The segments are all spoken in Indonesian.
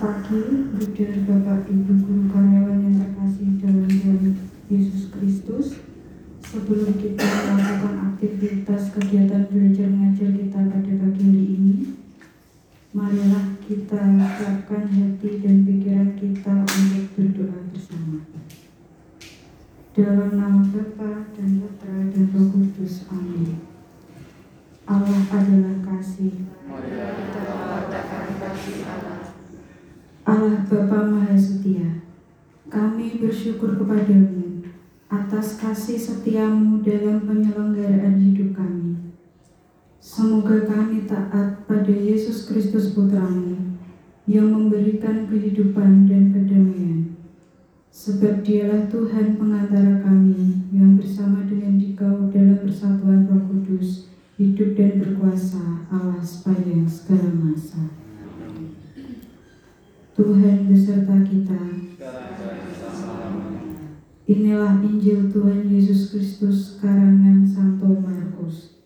pagi, Bruder, Bapak, Ibu, Guru, karyawan yang terkasih dalam Tuhan Yesus Kristus. Sebelum kita melakukan aktivitas kegiatan belajar mengajar kita pada pagi hari ini, marilah kita siapkan hati dan pikiran kita untuk berdoa bersama. Dalam nama Bapa dan Putra dan Roh Kudus. Amin. Allah adalah kasih. Allah Bapa Maha Setia, kami bersyukur kepadamu atas kasih setiamu dalam penyelenggaraan hidup kami. Semoga kami taat pada Yesus Kristus Putramu yang memberikan kehidupan dan kedamaian. Sebab dialah Tuhan pengantara kami yang bersama dengan dikau dalam persatuan roh kudus, hidup dan berkuasa Allah sepanjang segala masa. Tuhan beserta kita. Inilah Injil Tuhan Yesus Kristus karangan Santo Markus.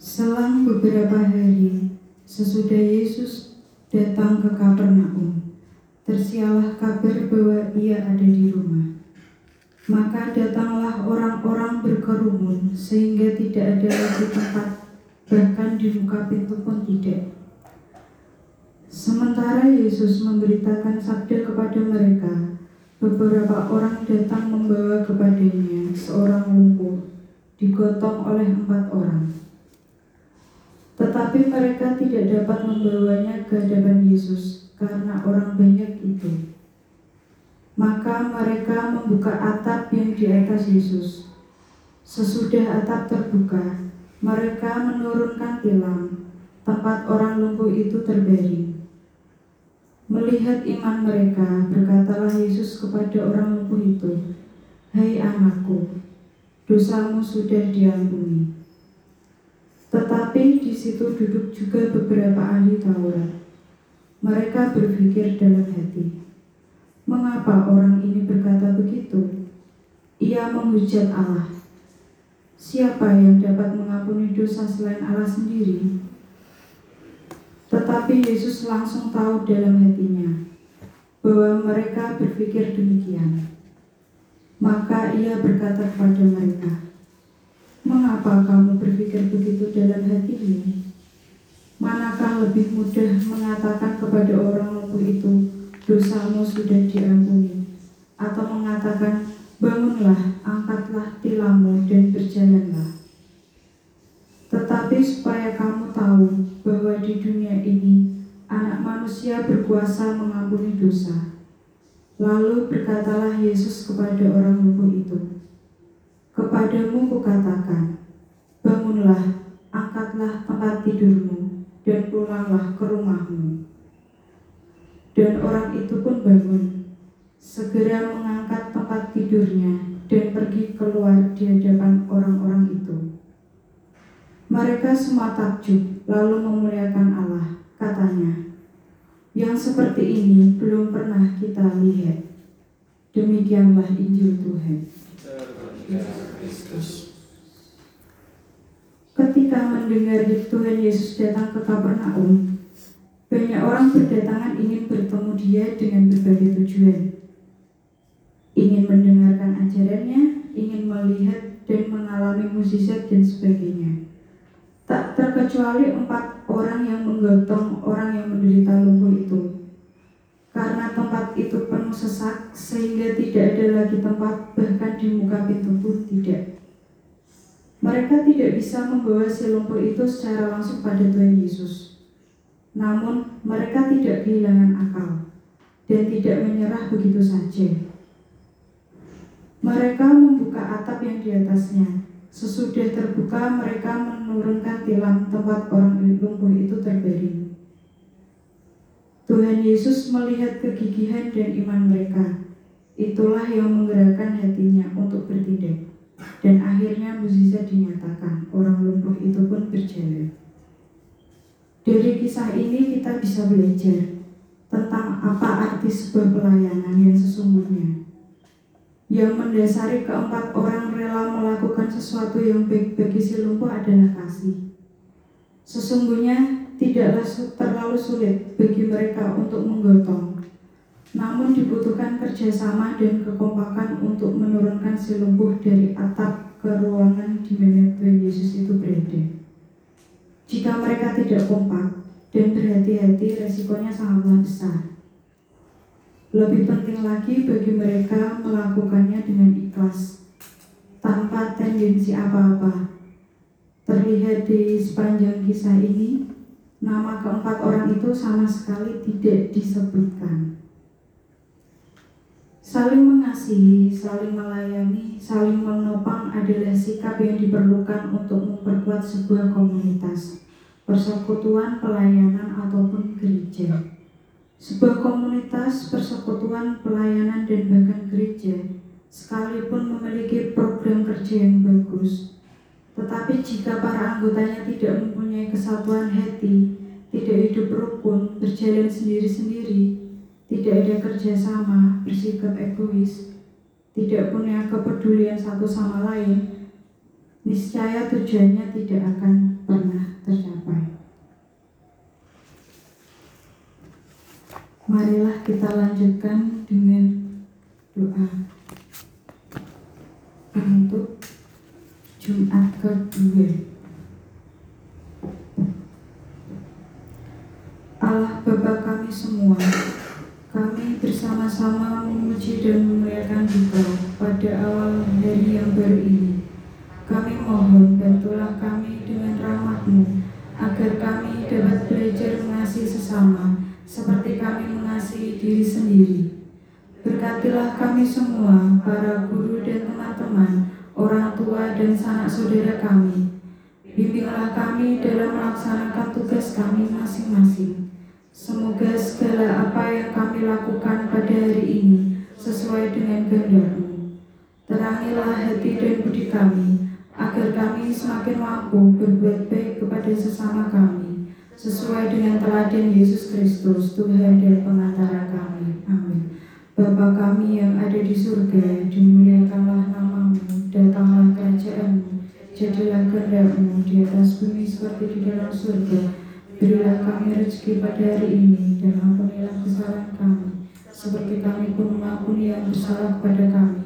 Selang beberapa hari, sesudah Yesus datang ke Kapernaum, tersialah kabar bahwa ia ada di rumah. Maka datanglah orang-orang berkerumun sehingga tidak ada lagi tempat bahkan di muka pintu pun tidak. Sementara Yesus memberitakan sabda kepada mereka, beberapa orang datang membawa kepadanya seorang lumpuh, digotong oleh empat orang. Tetapi mereka tidak dapat membawanya ke hadapan Yesus karena orang banyak itu. Maka mereka membuka atap yang di atas Yesus. Sesudah atap terbuka, mereka menurunkan tilam, tempat orang lumpuh itu terbaring. Melihat iman mereka, berkatalah Yesus kepada orang lumpuh itu, Hai anakku, dosamu sudah diampuni. Tetapi di situ duduk juga beberapa ahli Taurat. Mereka berpikir dalam hati, Mengapa orang ini berkata begitu? Ia menghujat Allah. Siapa yang dapat mengampuni dosa selain Allah sendiri? Tetapi Yesus langsung tahu dalam hatinya bahwa mereka berpikir demikian. Maka ia berkata kepada mereka, Mengapa kamu berpikir begitu dalam hatimu? Manakah lebih mudah mengatakan kepada orang lumpuh itu, dosamu sudah diampuni, atau mengatakan, bangunlah, angkatlah tilammu berkuasa mengampuni dosa. Lalu berkatalah Yesus kepada orang lumpuh itu, Kepadamu kukatakan, bangunlah, angkatlah tempat tidurmu, dan pulanglah ke rumahmu. Dan orang itu pun bangun, segera mengangkat tempat tidurnya, dan pergi keluar di hadapan orang-orang itu. Mereka semua takjub, lalu memuliakan Allah. Katanya, yang seperti ini belum pernah kita lihat. Demikianlah Injil Tuhan. Ketika mendengar Tuhan Yesus datang ke Kapernaum, banyak orang berdatangan ingin bertemu dia dengan berbagai tujuan. Ingin mendengarkan ajarannya, ingin melihat dan mengalami mukjizat dan sebagainya. Tak terkecuali empat orang yang menggotong orang yang menderita lumpuh itu. Karena tempat itu penuh sesak sehingga tidak ada lagi tempat bahkan di muka pintu pun tidak. Mereka tidak bisa membawa si lumpuh itu secara langsung pada Tuhan Yesus. Namun mereka tidak kehilangan akal dan tidak menyerah begitu saja. Mereka membuka atap yang di atasnya. Sesudah terbuka, mereka menurunkan tilam tempat orang lumpuh itu terbaring. Tuhan Yesus melihat kegigihan dan iman mereka. Itulah yang menggerakkan hatinya untuk bertindak. Dan akhirnya mukjizat dinyatakan, orang lumpuh itu pun berjalan. Dari kisah ini kita bisa belajar tentang apa arti sebuah pelayanan yang sesungguhnya. Yang mendasari keempat orang rela melakukan sesuatu yang baik bagi si lumpuh adalah kasih. Sesungguhnya tidaklah terlalu sulit bagi mereka untuk menggotong, namun dibutuhkan kerjasama dan kekompakan untuk menurunkan si lumpuh dari atap ke ruangan di mana Tuhan Yesus itu berada. Jika mereka tidak kompak dan berhati-hati, resikonya sangatlah besar. Lebih penting lagi bagi mereka melakukannya dengan ikhlas, tanpa tendensi apa-apa. Terlihat di sepanjang kisah ini, nama keempat orang itu sama sekali tidak disebutkan. Saling mengasihi, saling melayani, saling menopang adalah sikap yang diperlukan untuk memperkuat sebuah komunitas, persekutuan, pelayanan, ataupun gereja. Sebuah komunitas, persekutuan, pelayanan, dan bahkan gereja, sekalipun memiliki program kerja yang bagus, tetapi jika para anggotanya tidak mempunyai kesatuan hati, tidak hidup rukun, berjalan sendiri-sendiri, tidak ada kerjasama, bersikap egois, tidak punya kepedulian satu sama lain, niscaya tujuannya tidak akan pernah Marilah kita lanjutkan dengan doa untuk Jumat kedua. Allah Bapa kami semua, kami bersama-sama memuji dan memuliakan Engkau pada awal hari yang baru ini. Kami mohon bantulah kami dengan rahmatmu agar kami dapat belajar mengasihi sesama seperti kami mengasihi diri sendiri. Berkatilah kami semua, para guru dan teman-teman, orang tua dan sanak saudara kami. Bimbinglah kami dalam melaksanakan tugas kami masing-masing. Semoga segala apa yang kami lakukan pada hari ini sesuai dengan kehendakmu. Terangilah hati dan budi kami, agar kami semakin mampu berbuat baik kepada sesama kami, sesuai dengan teladan Yesus Kristus, Tuhan dan pengantara kami. Amin. Bapa kami yang ada di surga, dimuliakanlah namamu, datanglah kerajaanmu, jadilah kehendakmu di atas bumi seperti di dalam surga. Berilah kami rezeki pada hari ini, dan ampunilah kesalahan kami, seperti kami pun mengampuni yang bersalah kepada kami.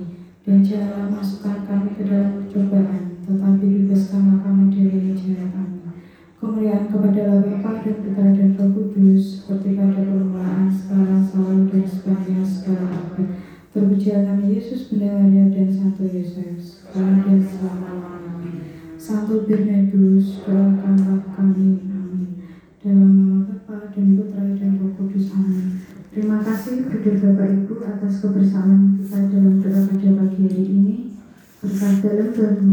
Dan janganlah masukkan kami ke dalam percobaan, tetapi bebaskanlah kami dari jahat. Amin. Kemuliaan kepada Bapa dan Putra dan Roh Kudus, seperti pada permulaan, sekarang, selalu, dan sepanjang segala abad. Terpujilah kami Yesus, Bunda Maria, dan Santo Yesus, sekarang dan selama-lamanya. Santo Bernardus, doakanlah kami. Amin. Dalam nama Bapa dan Putra dan Roh Kudus. Amin. Terima kasih kepada Bapak Ibu atas kebersamaan kita dalam doa pada pagi hari ini. Berkat dalam.